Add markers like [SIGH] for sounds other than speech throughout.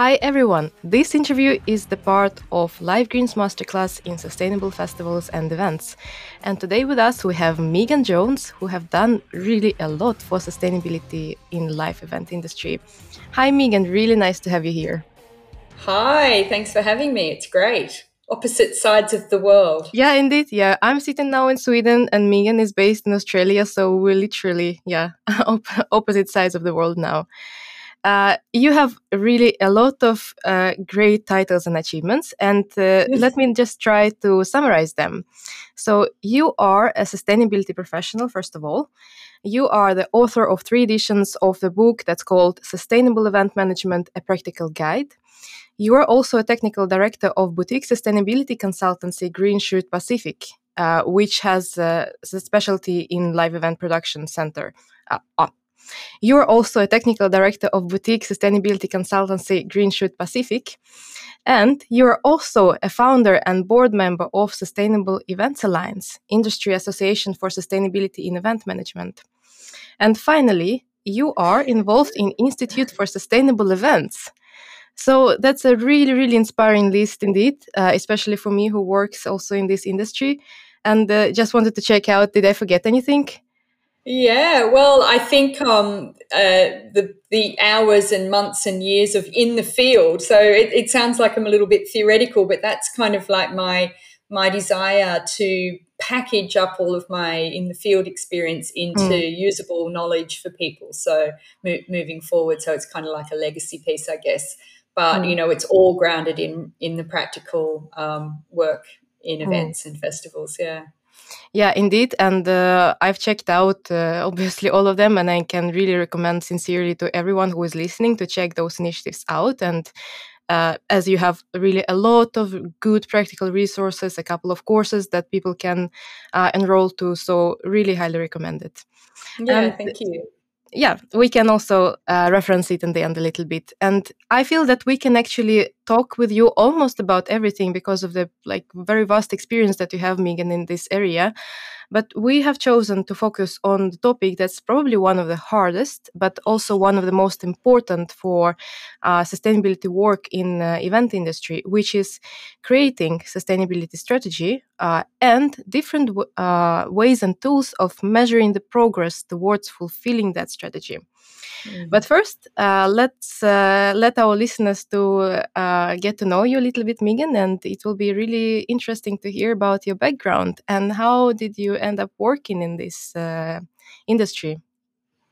Hi everyone! This interview is the part of Live Greens Masterclass in Sustainable Festivals and Events. And today with us we have Meegan Jones, who have done really a lot for sustainability in live event industry. Hi Meegan, really nice to have you here. Hi, thanks for having me. It's great. Opposite sides of the world. Yeah, indeed. Yeah, I'm sitting now in Sweden and Meegan is based in Australia, so we're literally, yeah, [LAUGHS] opposite sides of the world now. Uh, you have really a lot of uh, great titles and achievements, and uh, [LAUGHS] let me just try to summarize them. So, you are a sustainability professional, first of all. You are the author of three editions of the book that's called Sustainable Event Management A Practical Guide. You are also a technical director of boutique sustainability consultancy Greenshoot Pacific, uh, which has uh, a specialty in live event production center. Uh, you are also a technical director of boutique sustainability consultancy Greenshoot Pacific. And you are also a founder and board member of Sustainable Events Alliance, industry association for sustainability in event management. And finally, you are involved in Institute for Sustainable Events. So that's a really, really inspiring list indeed, uh, especially for me who works also in this industry. And uh, just wanted to check out, did I forget anything? Yeah, well, I think um, uh, the the hours and months and years of in the field. So it, it sounds like I'm a little bit theoretical, but that's kind of like my my desire to package up all of my in the field experience into mm. usable knowledge for people. So mo- moving forward, so it's kind of like a legacy piece, I guess. But mm. you know, it's all grounded in in the practical um, work in mm. events and festivals. Yeah. Yeah, indeed. And uh, I've checked out uh, [LAUGHS] obviously all of them, and I can really recommend sincerely to everyone who is listening to check those initiatives out. And uh, as you have really a lot of good practical resources, a couple of courses that people can uh, enroll to. So, really highly recommend it. Yeah, and thank you yeah, we can also uh, reference it in the end a little bit. And I feel that we can actually talk with you almost about everything because of the like very vast experience that you have, Meegan, in this area. But we have chosen to focus on the topic that's probably one of the hardest, but also one of the most important for uh, sustainability work in uh, event industry, which is creating sustainability strategy uh, and different uh, ways and tools of measuring the progress towards fulfilling that strategy. Mm. But first, uh, let's uh, let our listeners to uh, get to know you a little bit, Meegan, and it will be really interesting to hear about your background and how did you end up working in this uh, industry.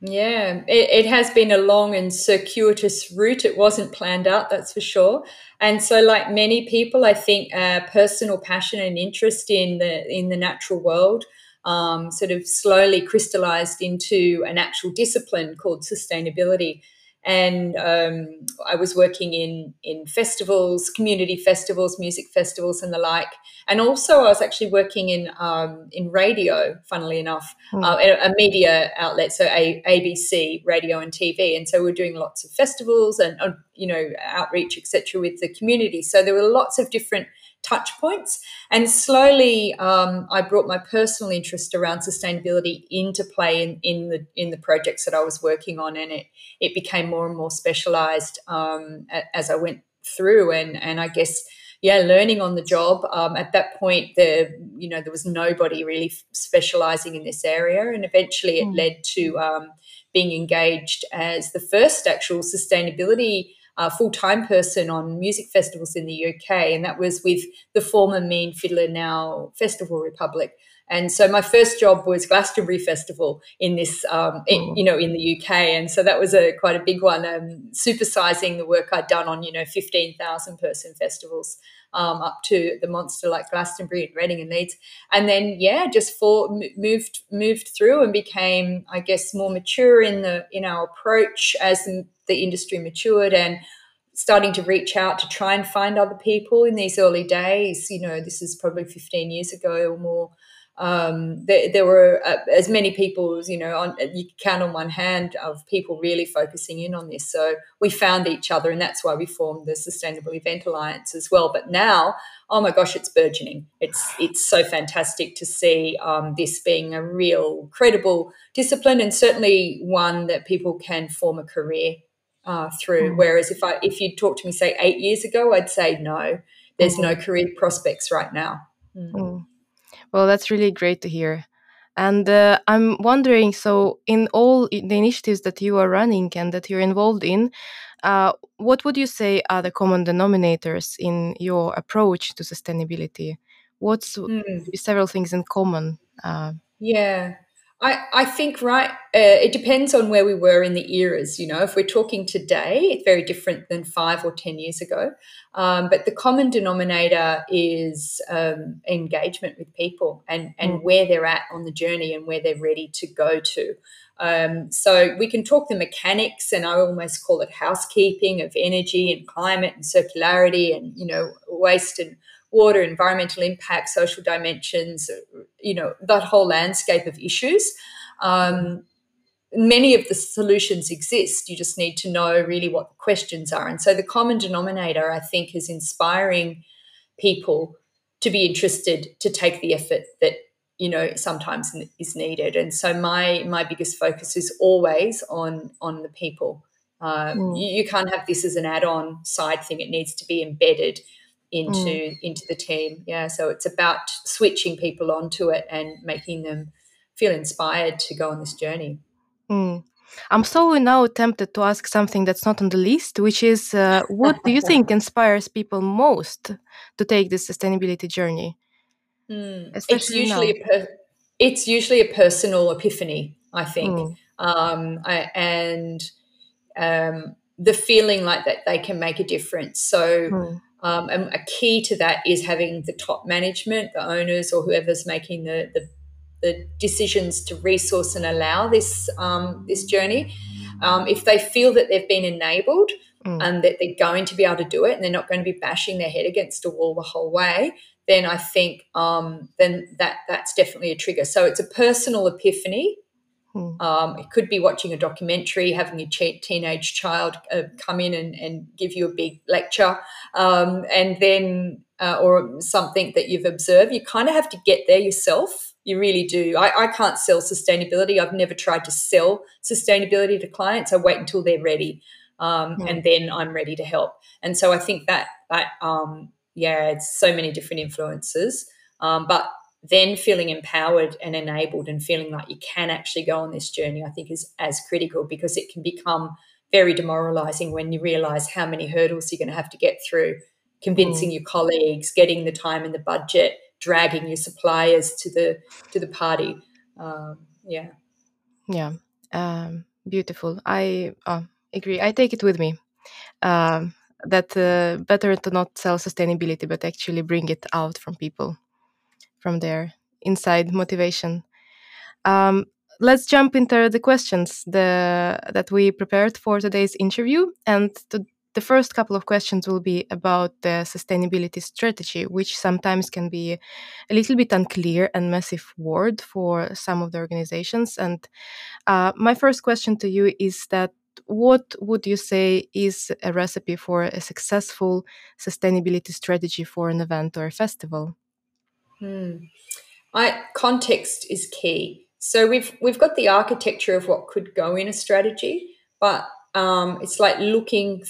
Yeah, it, it, has been a long and circuitous route. It wasn't planned out, that's for sure. And so, like many people, I think uh, personal passion and interest in the in the natural world um, sort of slowly crystallized into an actual discipline called sustainability. And um, I was working in in festivals, community festivals, music festivals, and the like. And also, I was actually working in um, in radio. Funnily enough, mm. uh, a, a, media outlet, so a, ABC radio and TV. And so we're doing lots of festivals and uh, you know outreach, etc., with the community. So there were lots of different touch points. And slowly, um, I brought my personal interest around sustainability into play in, in the in the projects that I was working on, and it it became more and more specialized um, as I went through. And and I guess yeah, learning on the job. Um, at that point, there you know there was nobody really specializing in this area, and eventually it mm. led to um, being engaged as the first actual sustainability uh, full time person on music festivals in the UK, and that was with the former Mean Fiddler Now Festival Republic. And so my first job was Glastonbury Festival in this, um, in, you know, in the UK, and so that was a quite a big one, um, supersizing the work I'd done on you know fifteen thousand person festivals. Um, up to the monster like Glastonbury and Reading and Leeds, and then yeah, just for moved moved through and became, I guess, more mature in the in our approach as the industry matured and starting to reach out to try and find other people in these early days. You know, this is probably 15 years ago or more. Um, there, there, were uh, as many people you know on you count on one hand of people really focusing in on this so we found each other and that's why we formed the sustainable event alliance as well but now oh my gosh it's burgeoning it's it's so fantastic to see um, this being a real credible discipline and certainly one that people can form a career uh, through. Mm. Whereas if I if you talk to me say eight years ago, I'd say no. There's mm. no career prospects right now. Mm. mm. Well, that's really great to hear. And uh, I'm wondering so, in all the initiatives that you are running and that you're involved in, uh, what would you say are the common denominators in your approach to sustainability? What's mm. several things in common? Uh, yeah. I, I think right uh, it depends on where we were in the eras you know? If we're talking today it's very different than five or ten years ago. Um, but the common denominator is um, engagement with people and and mm. where they're at on the journey and where they're ready to go to. Um, so we can talk the mechanics and I almost call it housekeeping of energy and climate and circularity and you know waste and water, environmental impact, social dimensions, you know, that whole landscape of issues. Um, many of the solutions exist. You just need to know really what the questions are. And so the common denominator, I think, is inspiring people to be interested to take the effort that you know sometimes is needed and so my my biggest focus is always on on the people um, mm. you, you, can't have this as an add-on side thing it needs to be embedded into mm. into the team. Yeah, so it's about switching people onto it and making them feel inspired to go on this journey. Mm. I'm so now tempted to ask something that's not on the list, which is uh, what do you think [LAUGHS] inspires people most to take this sustainability journey? Mm. It's usually a per- it's usually a personal epiphany, I think, mm. um, I, and um, the feeling like that they can make a difference. So mm. Um, and a key to that is having the top management, the owners, or whoever's making the, the, the decisions to resource and allow this um, this journey. Um, if they feel that they've been enabled mm. and that they're going to be able to do it, and they're not going to be bashing their head against a wall the whole way, then I think um, then that that's definitely a trigger. So it's a personal epiphany Hmm. Um, it could be watching a documentary, having a teenage child uh, come in and, and, give you a big lecture, um, and then uh, or something that you've observed. You kind of have to get there yourself. You really do. I, I, can't sell sustainability. I've never tried to sell sustainability to clients. I wait until they're ready, um, hmm. and then I'm ready to help. And so I think that that um, yeah, it's so many different influences. Um, but then feeling empowered and enabled and feeling like you can actually go on this journey, I think is as critical because it can become very demoralizing when you realize how many hurdles you're going to have to get through, convincing mm. your colleagues, getting the time and the budget, dragging your suppliers to the to the party. Um, yeah, yeah, um, beautiful. I uh, agree. I take it with me. Um, that uh, better to not sell sustainability, but actually bring it out from people from there inside motivation. Um, let's jump into the questions the, that we prepared for today's interview. And to, the first couple of questions will be about the sustainability strategy, which sometimes can be a little bit unclear and massive word for some of the organizations. And uh, my first question to you is that what would you say is a recipe for a successful sustainability strategy for an event or a festival? Hmm. I, context is key. So we've we've got the architecture of what could go in a strategy, but um, it's like looking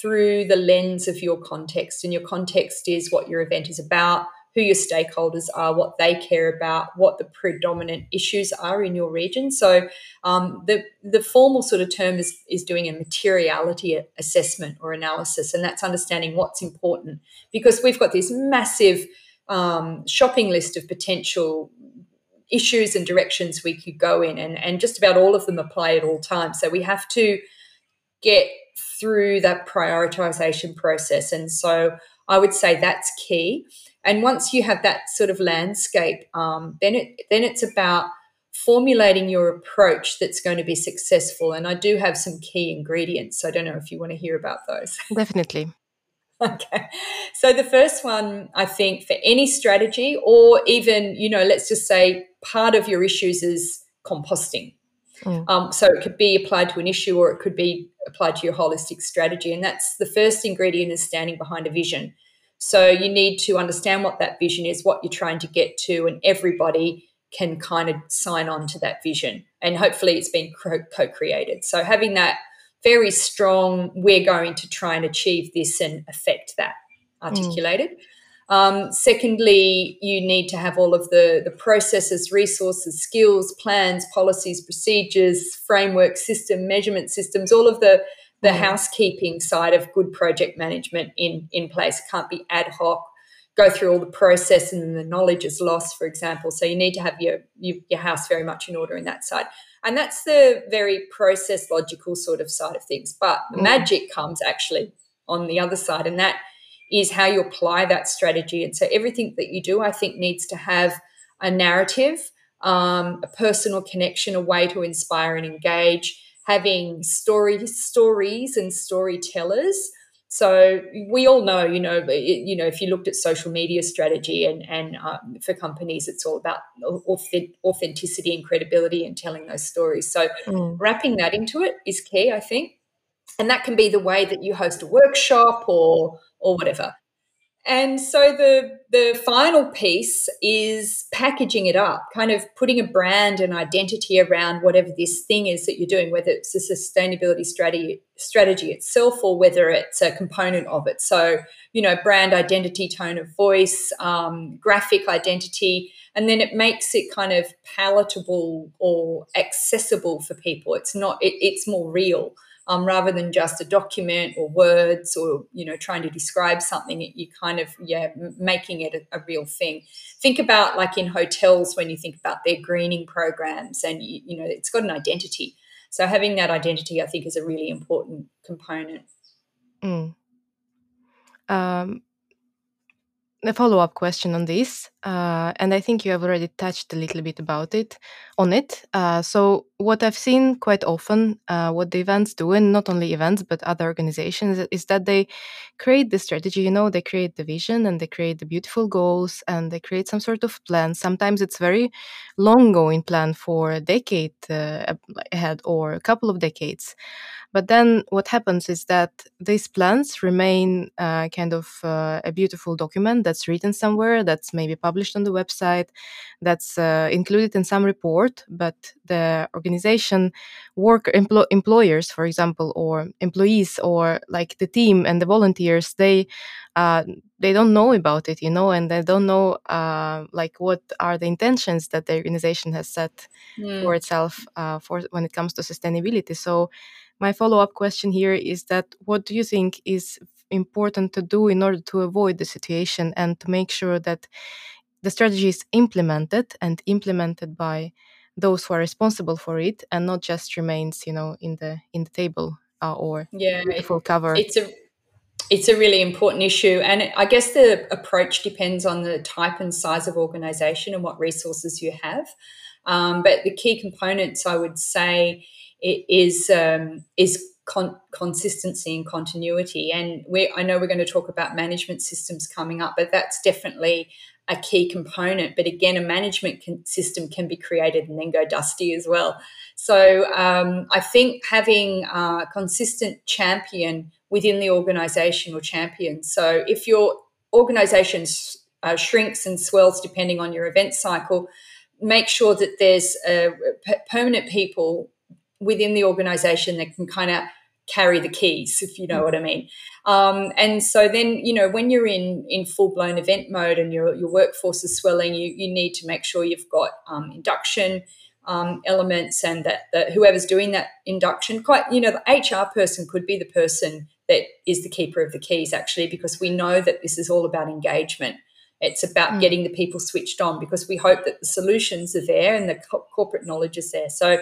through the lens of your context, and your context is what your event is about, who your stakeholders are, what they care about, what the predominant issues are in your region. So um, the the formal sort of term is is doing a materiality assessment or analysis, and that's understanding what's important because we've got this massive um, shopping list of potential issues and directions we could go in, and, and just about all of them apply at all times. So we have to get through that prioritization process. And so I would say that's key. And once you have that sort of landscape, um, then it then it's about formulating your approach that's going to be successful. And I do have some key ingredients. So I don't know if you want to hear about those. [LAUGHS] Definitely. [LAUGHS] Okay. So the first one, I think, for any strategy, or even, you know, let's just say part of your issues is composting. Mm. Um, so it could be applied to an issue or it could be applied to your holistic strategy. And that's the first ingredient is standing behind a vision. So you need to understand what that vision is, what you're trying to get to, and everybody can kind of sign on to that vision. And hopefully it's been co created. So having that very strong, we're going to try and achieve this and affect that articulated. Mm. Um, secondly, you need to have all of the, the processes, resources, skills, plans, policies, procedures, framework system, measurement systems, all of the, the mm. housekeeping side of good project management in, in place. It can't be ad hoc, go through all the process and the knowledge is lost, for example. So you need to have your, your, your house very much in order in that side. And that's the very process logical sort of side of things. But the mm. magic comes actually on the other side, and that is how you apply that strategy. And so everything that you do, I think, needs to have a narrative, um, a personal connection, a way to inspire and engage, having story stories and storytellers. So we all know, you know, you know, if you looked at social media strategy and and um, for companies, it's all about authenticity and credibility and telling those stories. So mm. wrapping that into it is key, I think, and that can be the way that you host a workshop or or whatever. And so the the final piece is packaging it up, kind of putting a brand and identity around whatever this thing is that you're doing, whether it's a sustainability strategy strategy itself or whether it's a component of it. So, you know, brand identity, tone of voice, um, graphic identity, and then it makes it kind of palatable or accessible for people. It's not; it, it's more real um, rather than just a document or words or you know trying to describe something you kind of yeah making it a, a, real thing. Think about like in hotels when you think about their greening programs and you, you know it's got an identity. So having that identity i think is a really important component. Mm. um, a follow-up question on this uh, and i think you have already touched a little bit about it on it. Uh, so what i've seen quite often uh, what the events do and not only events but other organizations is that they create the strategy you know they create the vision and they create the beautiful goals and they create some sort of plan. Sometimes it's very long going plan for a decade uh, ahead or a couple of decades. But then what happens is that these plans remain uh, kind of uh, a beautiful document that's written somewhere, that's maybe published on the website, that's uh, included in some report, but the organization, work empl- employers, for example, or employees, or like the team and the volunteers, they uh, they don't know about it, you know, and they don't know uh, like what are the intentions that the organization has set mm. for itself uh, for when it comes to sustainability. So my follow-up question here is that what do you think is important to do in order to avoid the situation and to make sure that the strategy is implemented and implemented by those who are responsible for it and not just remains you know in the in the table uh, or yeah full cover. it's a it's a really important issue and i guess the approach depends on the type and size of organization and what resources you have. Um, but the key components i would say is um, is con- consistency and continuity. And we I know we're going to talk about management systems coming up, but that's definitely a key component. But again, a management system can be created and then go dusty as well. So um, I think having a consistent champion within the organization or champion. So if your organization uh, shrinks and swells depending on your event cycle, make sure that there's uh, permanent people within the organization that can kind of carry the keys, if you know what I mean. Um, and so then, you know, when you're in in full blown event mode and your your workforce is swelling, you you need to make sure you've got um, induction um, elements and that, that whoever's doing that induction, quite you know, the HR person could be the person that is the keeper of the keys actually, because we know that this is all about engagement. It's about mm. getting the people switched on because we hope that the solutions are there and the co- corporate knowledge is there. So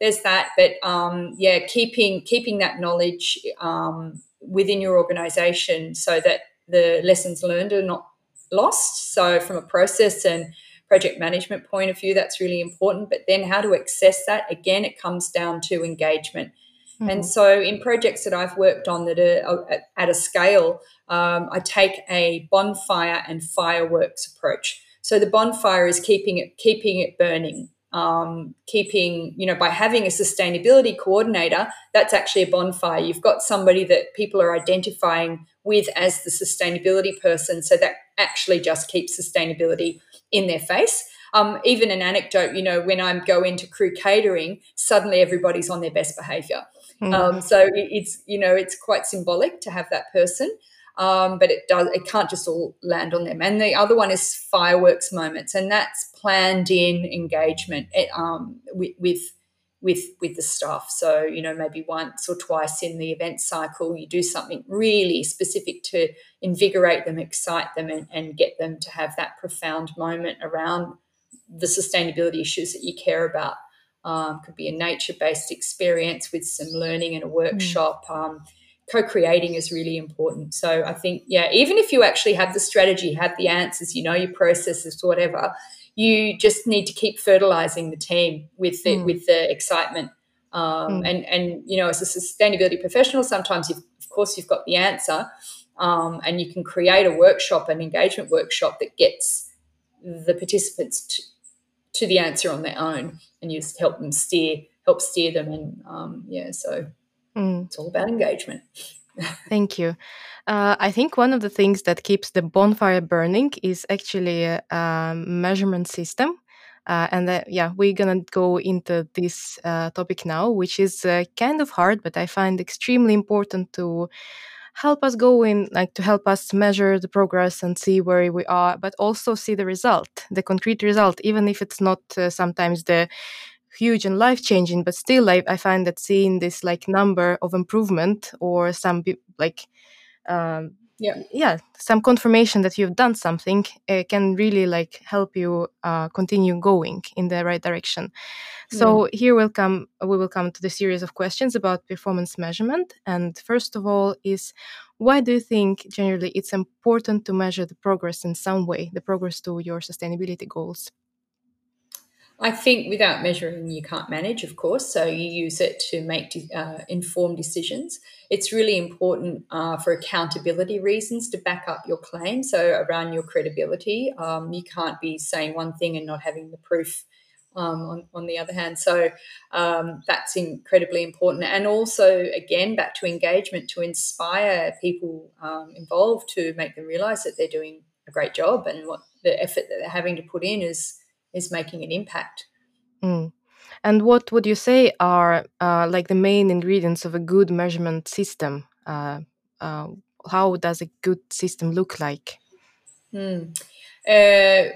there's that. But um, yeah, keeping keeping that knowledge um, within your organisation so that the lessons learned are not lost. So from a process and project management point of view, that's really important. But then how to access that again, it comes down to engagement. Mm-hmm. And so, in projects that I've worked on that are at a scale, um, I take a bonfire and fireworks approach. So the bonfire is keeping it keeping it burning, um, keeping, you know, by having a sustainability coordinator, that's actually a bonfire. You've got somebody that people are identifying with as the sustainability person. So that actually just keeps sustainability in their face. Um, even an anecdote, you know, when I go into crew catering, suddenly everybody's on their best behavior. Mm. Um, so it's, you know, it's quite symbolic to have that person. Um, but it does it can't just all land on them. And the other one is fireworks moments, and that's planned in engagement eh, um, with, with with with the staff. So you know maybe once or twice in the event cycle, you do something really specific to invigorate them, excite them, and, and get them to have that profound moment around the sustainability issues that you care about. Um, could be a nature based experience with some learning and a workshop. Mm. Um, co-creating is really important so i think yeah even if you actually have the strategy have the answers you know your processes whatever you just need to keep fertilizing the team with the, mm. with the excitement. Um, mm. And and you know, as a sustainability professional, sometimes you've, of course you've got the answer, um, and you can create a workshop, an engagement workshop that gets the participants to, to the answer on their own, and you just help them steer help steer them. And um, yeah, so mm. it's all about engagement. [LAUGHS] Thank you. Uh, I think one of the things that keeps the bonfire burning is actually a, a measurement system. Uh, and uh, yeah, we're gonna go into this uh, topic now, which is uh, kind of hard, but I find extremely important to help us go in, like to help us measure the progress and see where we are, but also see the result, the concrete result, even if it's not uh, sometimes the huge and life changing, but still, I, I find that seeing this like number of improvement or some like um, yeah. yeah some confirmation that you've done something uh, can really like help you uh, continue going in the right direction. So yeah. here we'll come we will come to the series of questions about performance measurement. And first of all is why do you think generally it's important to measure the progress in some way the progress to your sustainability goals I think without measuring, you can't manage, of course. So you use it to make uh, informed decisions. It's really important uh, for accountability reasons to back up your claim. So around your credibility, um, you can't be saying one thing and not having the proof. Um, on, on the other hand, so um, that's incredibly important. And also, again, back to engagement to inspire people um, involved to make them realize that they're doing a great job and what the effort that they're having to put in is is making an impact. Mm. And what would you say are uh, like the main ingredients of a good measurement system? Uh, uh, how does a good system look like? Mm.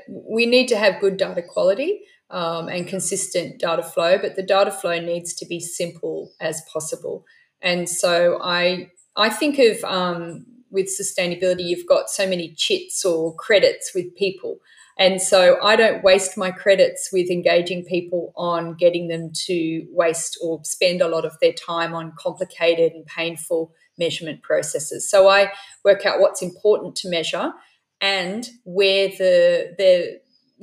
we need to have good data quality um, and consistent data flow, but the data flow needs to be simple as possible. And so I I think of um, with sustainability, you've got so many chits or credits with people. And so I don't waste my credits with engaging people on getting them to waste or spend a lot of their time on complicated and painful measurement processes. So I work out what's important to measure and where the the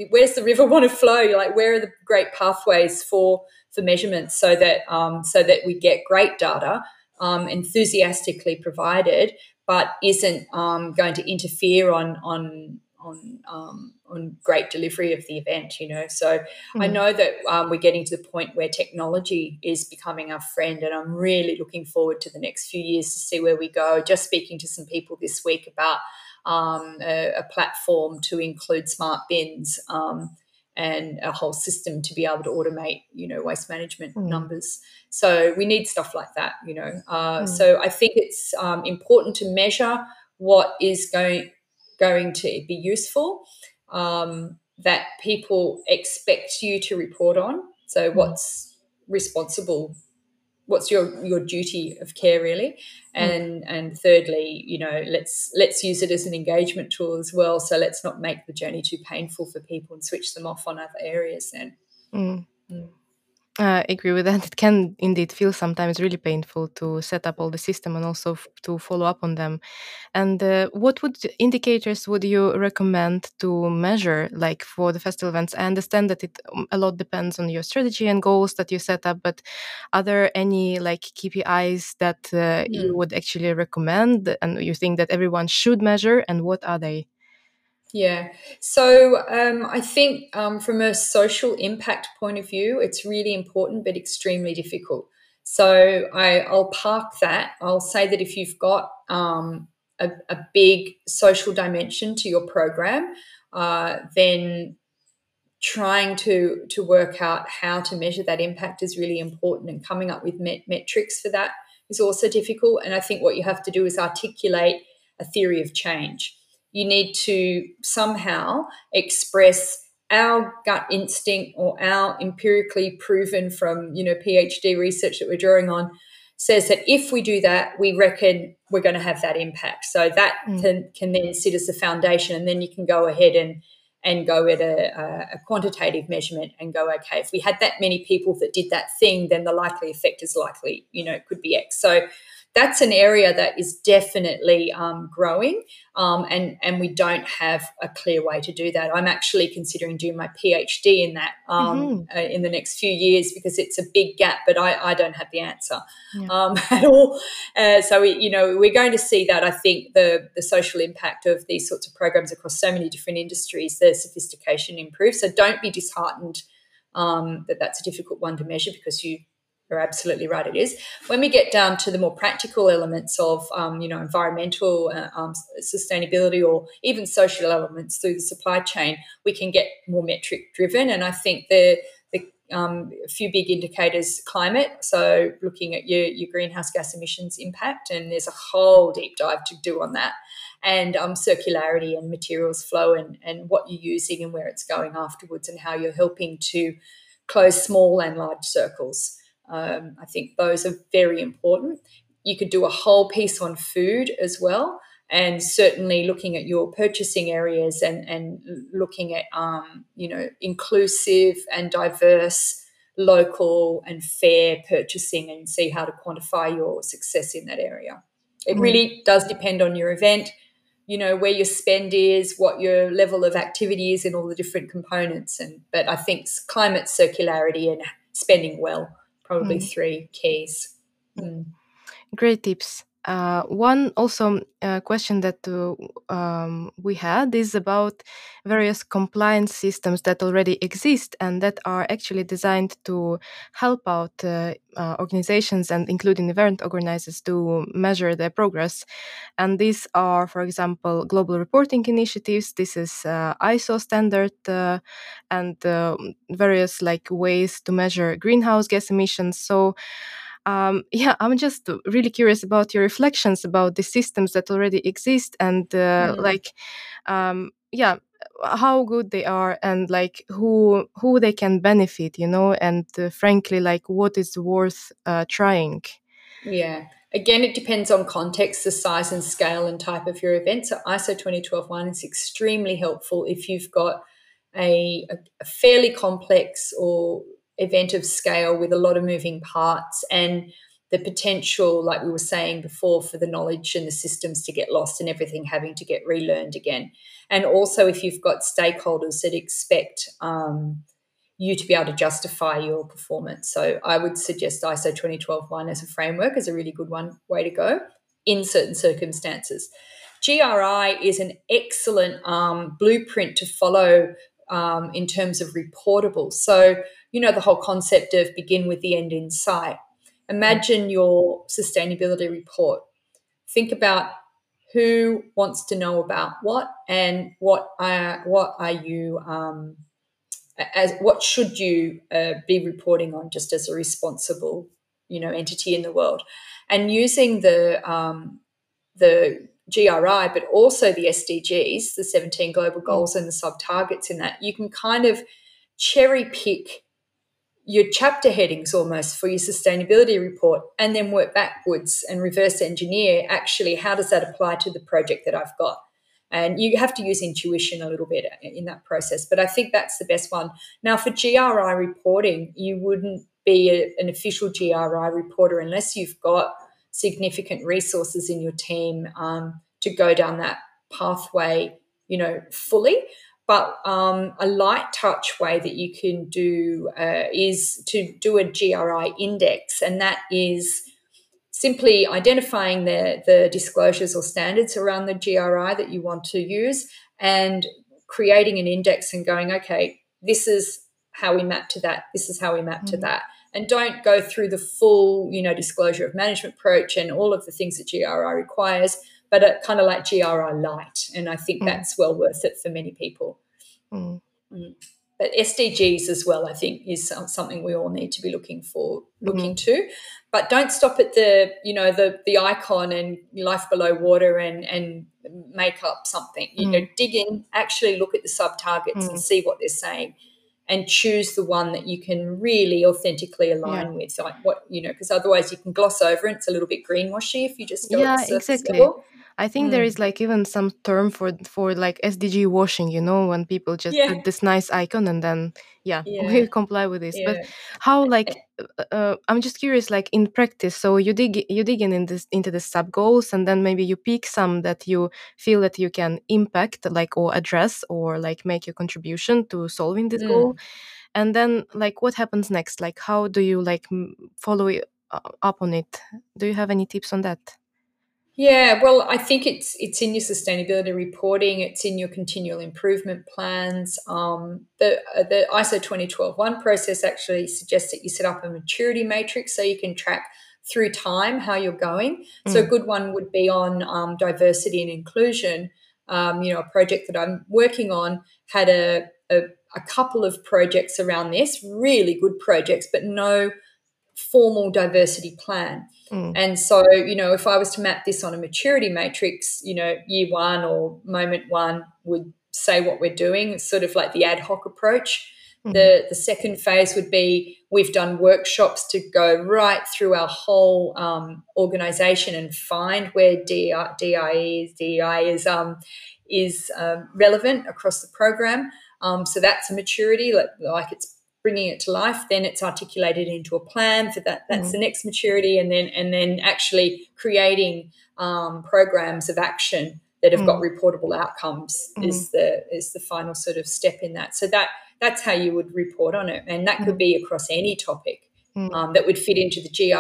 where's the river [LAUGHS] want to flow like where are the great pathways for for measurements so that um, so that we get great data um, enthusiastically provided but isn't um, going to interfere on on on um, on great delivery of the event. You know, so mm. I hmm. know that um, we're getting to the point where technology is becoming our friend, and I'm really looking forward to the next few years to see where we go. Just speaking to some people this week about um, a, a, platform to include smart bins. Um, and a whole system to be able to automate, you know, waste management mm. numbers. So we need stuff like that, you know. Uh, mm. So I think it's um, important to measure what is going going to be useful um, that people expect you to report on. So, hmm. what's responsible? What's your your duty of care really? Hmm. And mm. and thirdly, you know, let's let's use it as an engagement tool as well. So let's not make the journey too painful for people and switch them off on other areas. Then. Mm. Mm. I agree with that. It can indeed feel sometimes really painful to set up all the system and also f- to follow up on them. And uh, what would indicators would you recommend to measure, like for the festival events? I understand that it um, a lot depends on your strategy and goals that you set up, but are there any like KPIs that uh, you hmm. would actually recommend and you think that everyone should measure, and what are they? Yeah. So um, I think um, from a social impact point of view, it's really important but extremely difficult. So I, will park that. I'll say that if you've got um, a, a, big social dimension to your program, uh, then trying to to work out how to measure that impact is really important and coming up with met- metrics for that is also difficult and i think what you have to do is articulate a theory of change you need to somehow express our gut instinct or our empirically proven from you know phd research that we're drawing on says that if we do that we reckon we're going to have that impact so that mm. can, can then sit as a foundation and then you can go ahead and and go at a, a, quantitative measurement and go, okay, if we had that many people that did that thing, then the likely effect is likely, you know, it could be X. So that's an area that is definitely um, growing, um, and and we don't have a clear way to do that. I'm actually considering doing my PhD in that um, mm-hmm. uh, in the next few years because it's a big gap, but I, I don't have the answer yeah. Um, [LAUGHS] at all. Uh, so we, you know we're going to see that. I think the the social impact of these sorts of programs across so many different industries, the sophistication improves. So don't be disheartened. Um, that that's a difficult one to measure because you you're absolutely right. It is. When we get down to the more practical elements of, um, you know, environmental uh, um, sustainability or even social elements through the supply chain, we can get more metric driven. And I think the the um, few big indicators climate so looking at your, your greenhouse gas emissions impact and there's a whole deep dive to do on that and um, circularity and materials flow and, and what you're using and where it's going afterwards and how you're helping to close small and large circles um, I think those are very important. You could do a whole piece on food as well, and certainly looking at your purchasing areas and and looking at um, you know inclusive and diverse local and fair purchasing and see how to quantify your success in that area. It mm. really does depend on your event, you know, where your spend is, what your level of activity is, and all the different components. And but I think climate circularity and spending well probably mm. three keys. Mm. Great tips. Uh, one also uh, question that uh, um, we had is about various compliance systems that already exist and that are actually designed to help out uh, uh, organizations and including event organizers to measure their progress. And these are, for example, global reporting initiatives. This is uh, ISO standard and various like ways to measure greenhouse gas emissions. So um, [LAUGHS] yeah, I'm just really curious about your reflections about the systems that already exist and uh, mm. like, um, yeah, how good they are and like who who they can benefit, you know, and uh, frankly, like what is worth uh, trying. Yeah. Again, it depends on context, the size and scale and type of your event. So ISO 20121 is extremely helpful if you've got a, a fairly complex or event of scale with a lot of moving parts and the potential, like we were saying before, for the knowledge and the systems to get lost and everything having to get relearned again. And also, if you've got stakeholders that expect um, you to be able to justify your performance. So I would suggest ISO 20121 as a framework is a really good one way to go in certain circumstances. GRI is an excellent um, blueprint to follow um, in terms of reportable. So you know, the whole concept of begin with the end in sight. Imagine your sustainability report. Think about who wants to know about what and what are, what are you um, as what should you uh, be reporting on just as a responsible you know entity in the world and using the um, the GRI, but also the SDGs, the 17 global mm. goals and the sub targets in that, you can kind of cherry pick your chapter headings almost for your sustainability report and then work backwards and reverse engineer actually how does that apply to the project that I've got. And you have to use intuition a little bit in that process, but I think that's the best one. Now, for GRI reporting, you wouldn't be a, an official GRI reporter unless you've got significant resources in your team um, to go down that pathway, you know, fully. But um, a light touch way that you can do uh, is to do a GRI index, and that is simply identifying the, the disclosures or standards around the GRI that you want to use and creating an index and going, okay, this is how we map to that, this is how we map mm-hmm. to mm. that. And don't go through the full, you know, disclosure of management approach and all of the things that GRI requires but a, kind of like GRI light. And I think mm. that's well worth it for many people. Mm. Mm. but SDGs as well, I think, is something we all need to be looking for, looking mm-hmm. to. But don't stop at the, you know, the the icon and life below water and and make up something. You mm-hmm. know, dig in, actually look at the sub targets and see what they're saying, and choose the one that you can really authentically align yeah. with. Like what you know, because otherwise you can gloss over it. It's a little bit greenwashy if you just go yeah, exactly. Level. I think mm. there is like even some term for for like SDG washing, you know, when people just yeah. put this nice icon and then yeah, [LAUGHS] yeah. we comply with this. But how like uh, uh, I'm just curious, like in practice. So you dig you dig in, in this into the sub goals, and then maybe you pick some that you feel that you can impact, like or address, or like make your contribution to solving this mm. goal. And then like what happens next? Like how do you like follow uh, up on it? Do you have any tips on that? Yeah, well, I think it's it's in your sustainability reporting. It's in your continual improvement plans. Um, the uh, the ISO 20121 process actually suggests that you set up a maturity matrix so you can track through time how you're going. Mm. So a good one would be on um, diversity and inclusion. Um, you know, a project that I'm working on had a, a a couple of projects around this, really good projects, but no formal diversity plan. Mm. And so, you know, if I was to map this on a maturity matrix, you know, year one or moment one would say what we're doing. It's sort of like the ad hoc approach. Mm. The the second phase would be we've done workshops to go right through our whole um, organization and find where DI, DI is DI is um, is um, relevant across the program. Um, so that's a maturity, like, like it's bringing it to life then it's articulated into a plan for that that's mm. the next maturity and then and then actually creating um, programs of action that have mm. got reportable outcomes mm. is the is the final sort of step in that so that that's how you would report on it and that could mm. be across any topic mm. um, that would fit into the gri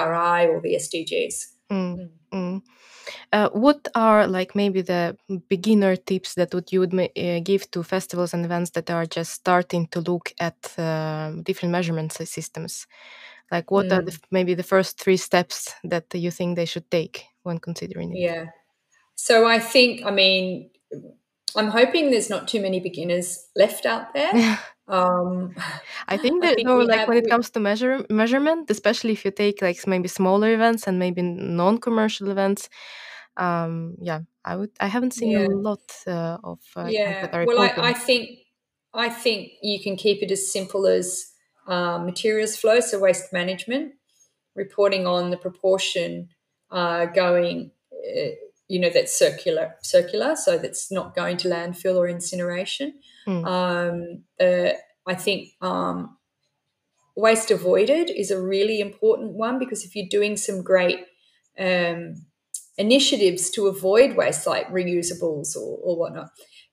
or the sdgs mm. Uh, what are like maybe the beginner tips that would you would uh, give to festivals and events that are just starting to look at uh, different measurement systems? Like, what mm. are the, mm. maybe the first three steps that you think they should take when considering it? Yeah. So I think, I mean, I'm hoping there's not too many beginners left out there. [LAUGHS] Um, I think that I think no, like have, when it comes to measure measurement, especially if you take like maybe smaller events and maybe non-commercial events, um, yeah, I would. I haven't seen yeah. a lot uh, of uh, yeah. well, I, I, think I think you can keep it as simple as uh, materials flow, so waste management, reporting on the proportion uh, going. Uh, you know that's circular, circular, so that's not going to landfill or incineration. Mm. Um, uh, I think um, waste avoided is a really important one because if you're doing some great um, initiatives to avoid waste like reusables or, or whatnot,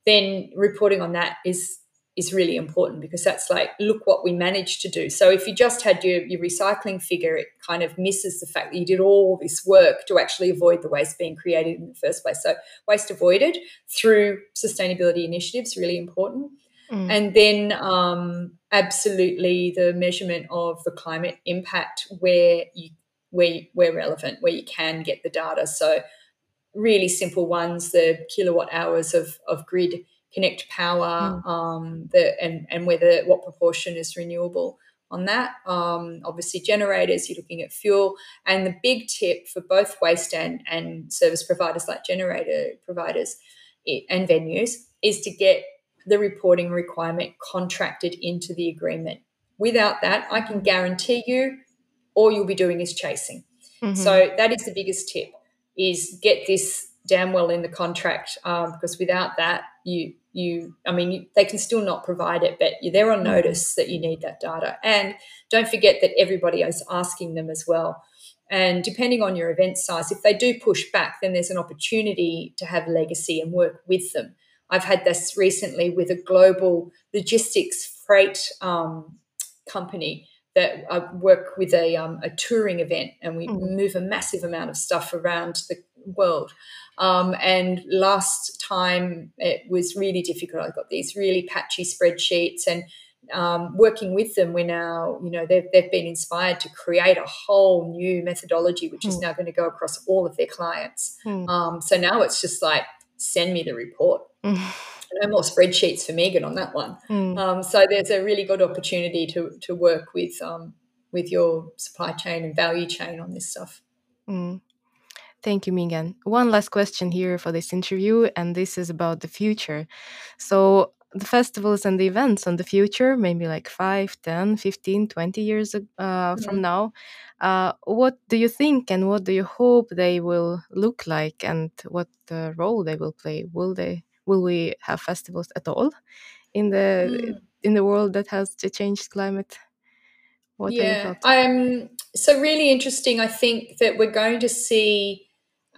then reporting on that is is really important because that's like look what we managed to do. So if you just had your, your recycling figure it kind of misses the fact that you did all this work to actually avoid the waste being created in the first place. So waste avoided through sustainability initiatives really important. Mm. and then um, absolutely the measurement of the climate impact where you where, where relevant, where you can get the data. So really simple ones, the kilowatt hours of, of grid connect power, mm. um, the, and, and whether what proportion is renewable on that. Um, obviously, generators, you're looking at fuel. And the big tip for both waste and, and service providers like generator providers and venues is to get the reporting requirement contracted into the agreement. Without that, I can guarantee you all you'll be doing is chasing. Mm-hmm. So that is the biggest tip: is get this damn well in the contract um, because without that, you you I mean you, they can still not provide it, but you're there on mm-hmm. notice that you need that data. And don't forget that everybody is asking them as well. And depending on your event size, if they do push back, then there's an opportunity to have legacy and work with them. I've had this recently with a global logistics freight um, company that I work with a, um, a touring event and we mm. move a massive amount of stuff around the world. Um, and last time it was really difficult. I got these really patchy spreadsheets and um, working with them, we're now, you know, they've, they've been inspired to create a whole new methodology, which mm. is now going to go across all of their clients. Mm. Um, so now it's just like, send me the report. [LAUGHS] no more spreadsheets for Meegan on that one. Mm. Um, so there's a really good opportunity to to work with um, with your supply chain and value chain on this stuff. Mm. Thank you, Meegan. One last question here for this interview, and this is about the future. So, the festivals and the events on the future, maybe like 5, 10, 15, 20 years uh, from now, uh, what do you think and what do you hope they will look like and what uh, role they will play? Will they will we have festivals at all in the mm. in the world that has the changed climate? What yeah, um, so really interesting. I think that we're going to see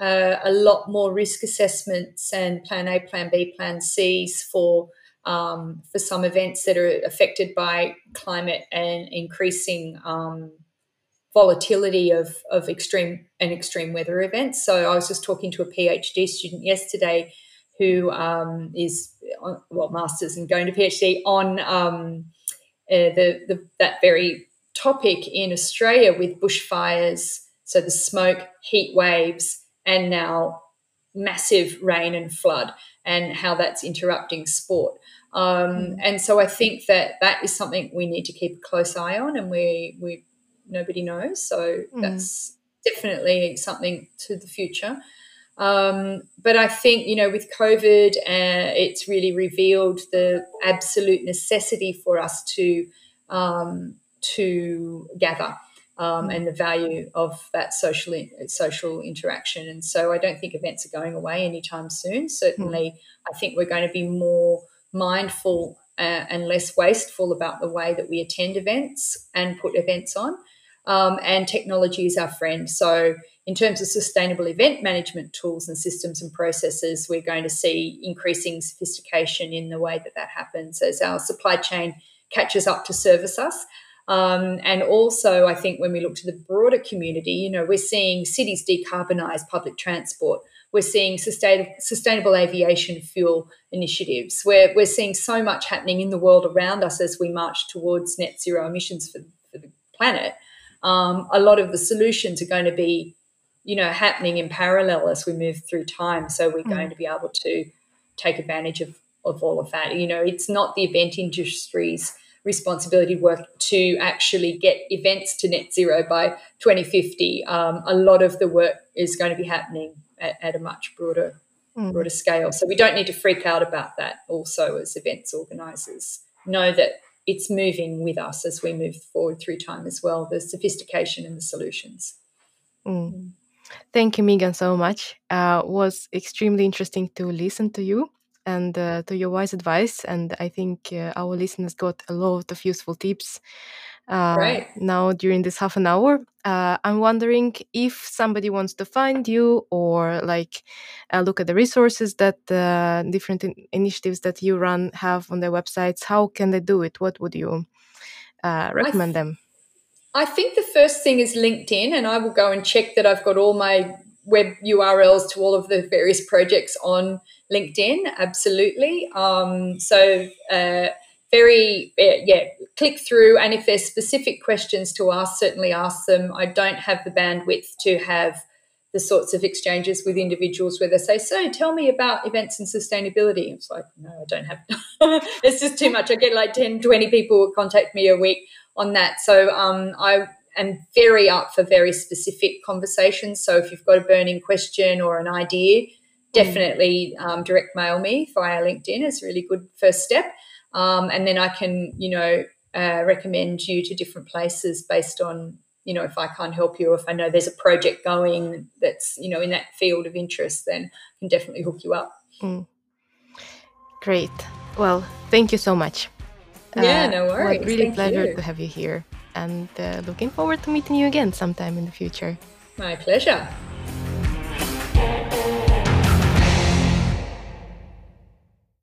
uh, a lot more risk assessments and Plan A, Plan B, Plan Cs for um, for some events that are affected by climate and increasing um, volatility of, of extreme and extreme weather events. So I was just talking to a PhD student yesterday who um, is well masters and going to PhD on um, uh, the, the that very topic in Australia with bushfires. So the smoke, heat waves, and now massive rain and flood, and how that's interrupting sport. Um, mm. and so I think that that is something we need to keep a close eye on, and we we nobody knows. So mm. that's definitely something to the future. Um, but I think you know with COVID, uh, it's really revealed the absolute necessity for us to um, to gather. Um, and the value of that social social interaction. And so I don't think events are going away anytime soon. Certainly, mm. I think we're going to be more mindful uh, and less wasteful about the way that we attend events and put events on. Um, and technology is our friend. So, in terms of sustainable event management tools and systems and processes, we're going to see increasing sophistication in the way that that happens as our supply chain catches up to service us. Um, and also, I think when we look to the broader community, you know, we're seeing cities decarbonize public transport. We're seeing sustainable, sustainable aviation fuel initiatives. We're, we're seeing so much happening in the world around us as we march towards net zero emissions for, for the planet. Um, a lot of the solutions are going to be, you know, happening in parallel as we move through time. So we're mm. going to be able to take advantage of, of all of that. You know, it's not the event industry's responsibility work to actually get events to net zero by 2050. Um, a lot of the work is going to be happening at, at a much broader mm. broader scale. So we don't need to freak out about that. Also, as events organisers, know that it's moving with us as we move forward through time as well. The sophistication and the solutions. Mm. Thank you, Meegan, so much. Uh, was extremely interesting to listen to you and uh, to your wise advice. And I think uh, our listeners got a lot of useful tips uh, right. now during this half an hour. Uh, I'm wondering if somebody wants to find you or like uh, look at the resources that uh, different in initiatives that you run have on their websites. How can they do it? What would you recommend I them? I think the first thing is LinkedIn, and I will go and check that I've got all my web URLs to all of the various projects on LinkedIn. Absolutely. Um, so, uh, very, uh, yeah, click through. And if there's specific questions to ask, certainly ask them. I don't have the bandwidth to have the sorts of exchanges with individuals where they say, So tell me about events and sustainability. It's like, No, I don't have, [LAUGHS] it's just too much. I get like 10, 20 people contact me a week on that. So um, I am very up for very specific conversations. So if you've got a burning question or an idea, definitely um, direct mail me via LinkedIn. It's a really good first step. Um, and then I can, you know, uh, recommend you to different places based on, you know, if I can't help you, or if I know there's a project going that's, you know, in that field of interest, then I can definitely hook you up. Mm. Great. Well, thank you so much. Yeah, uh, no worries. really thank pleasure you. to have you here and uh, looking forward to meeting you again sometime in the future. My pleasure.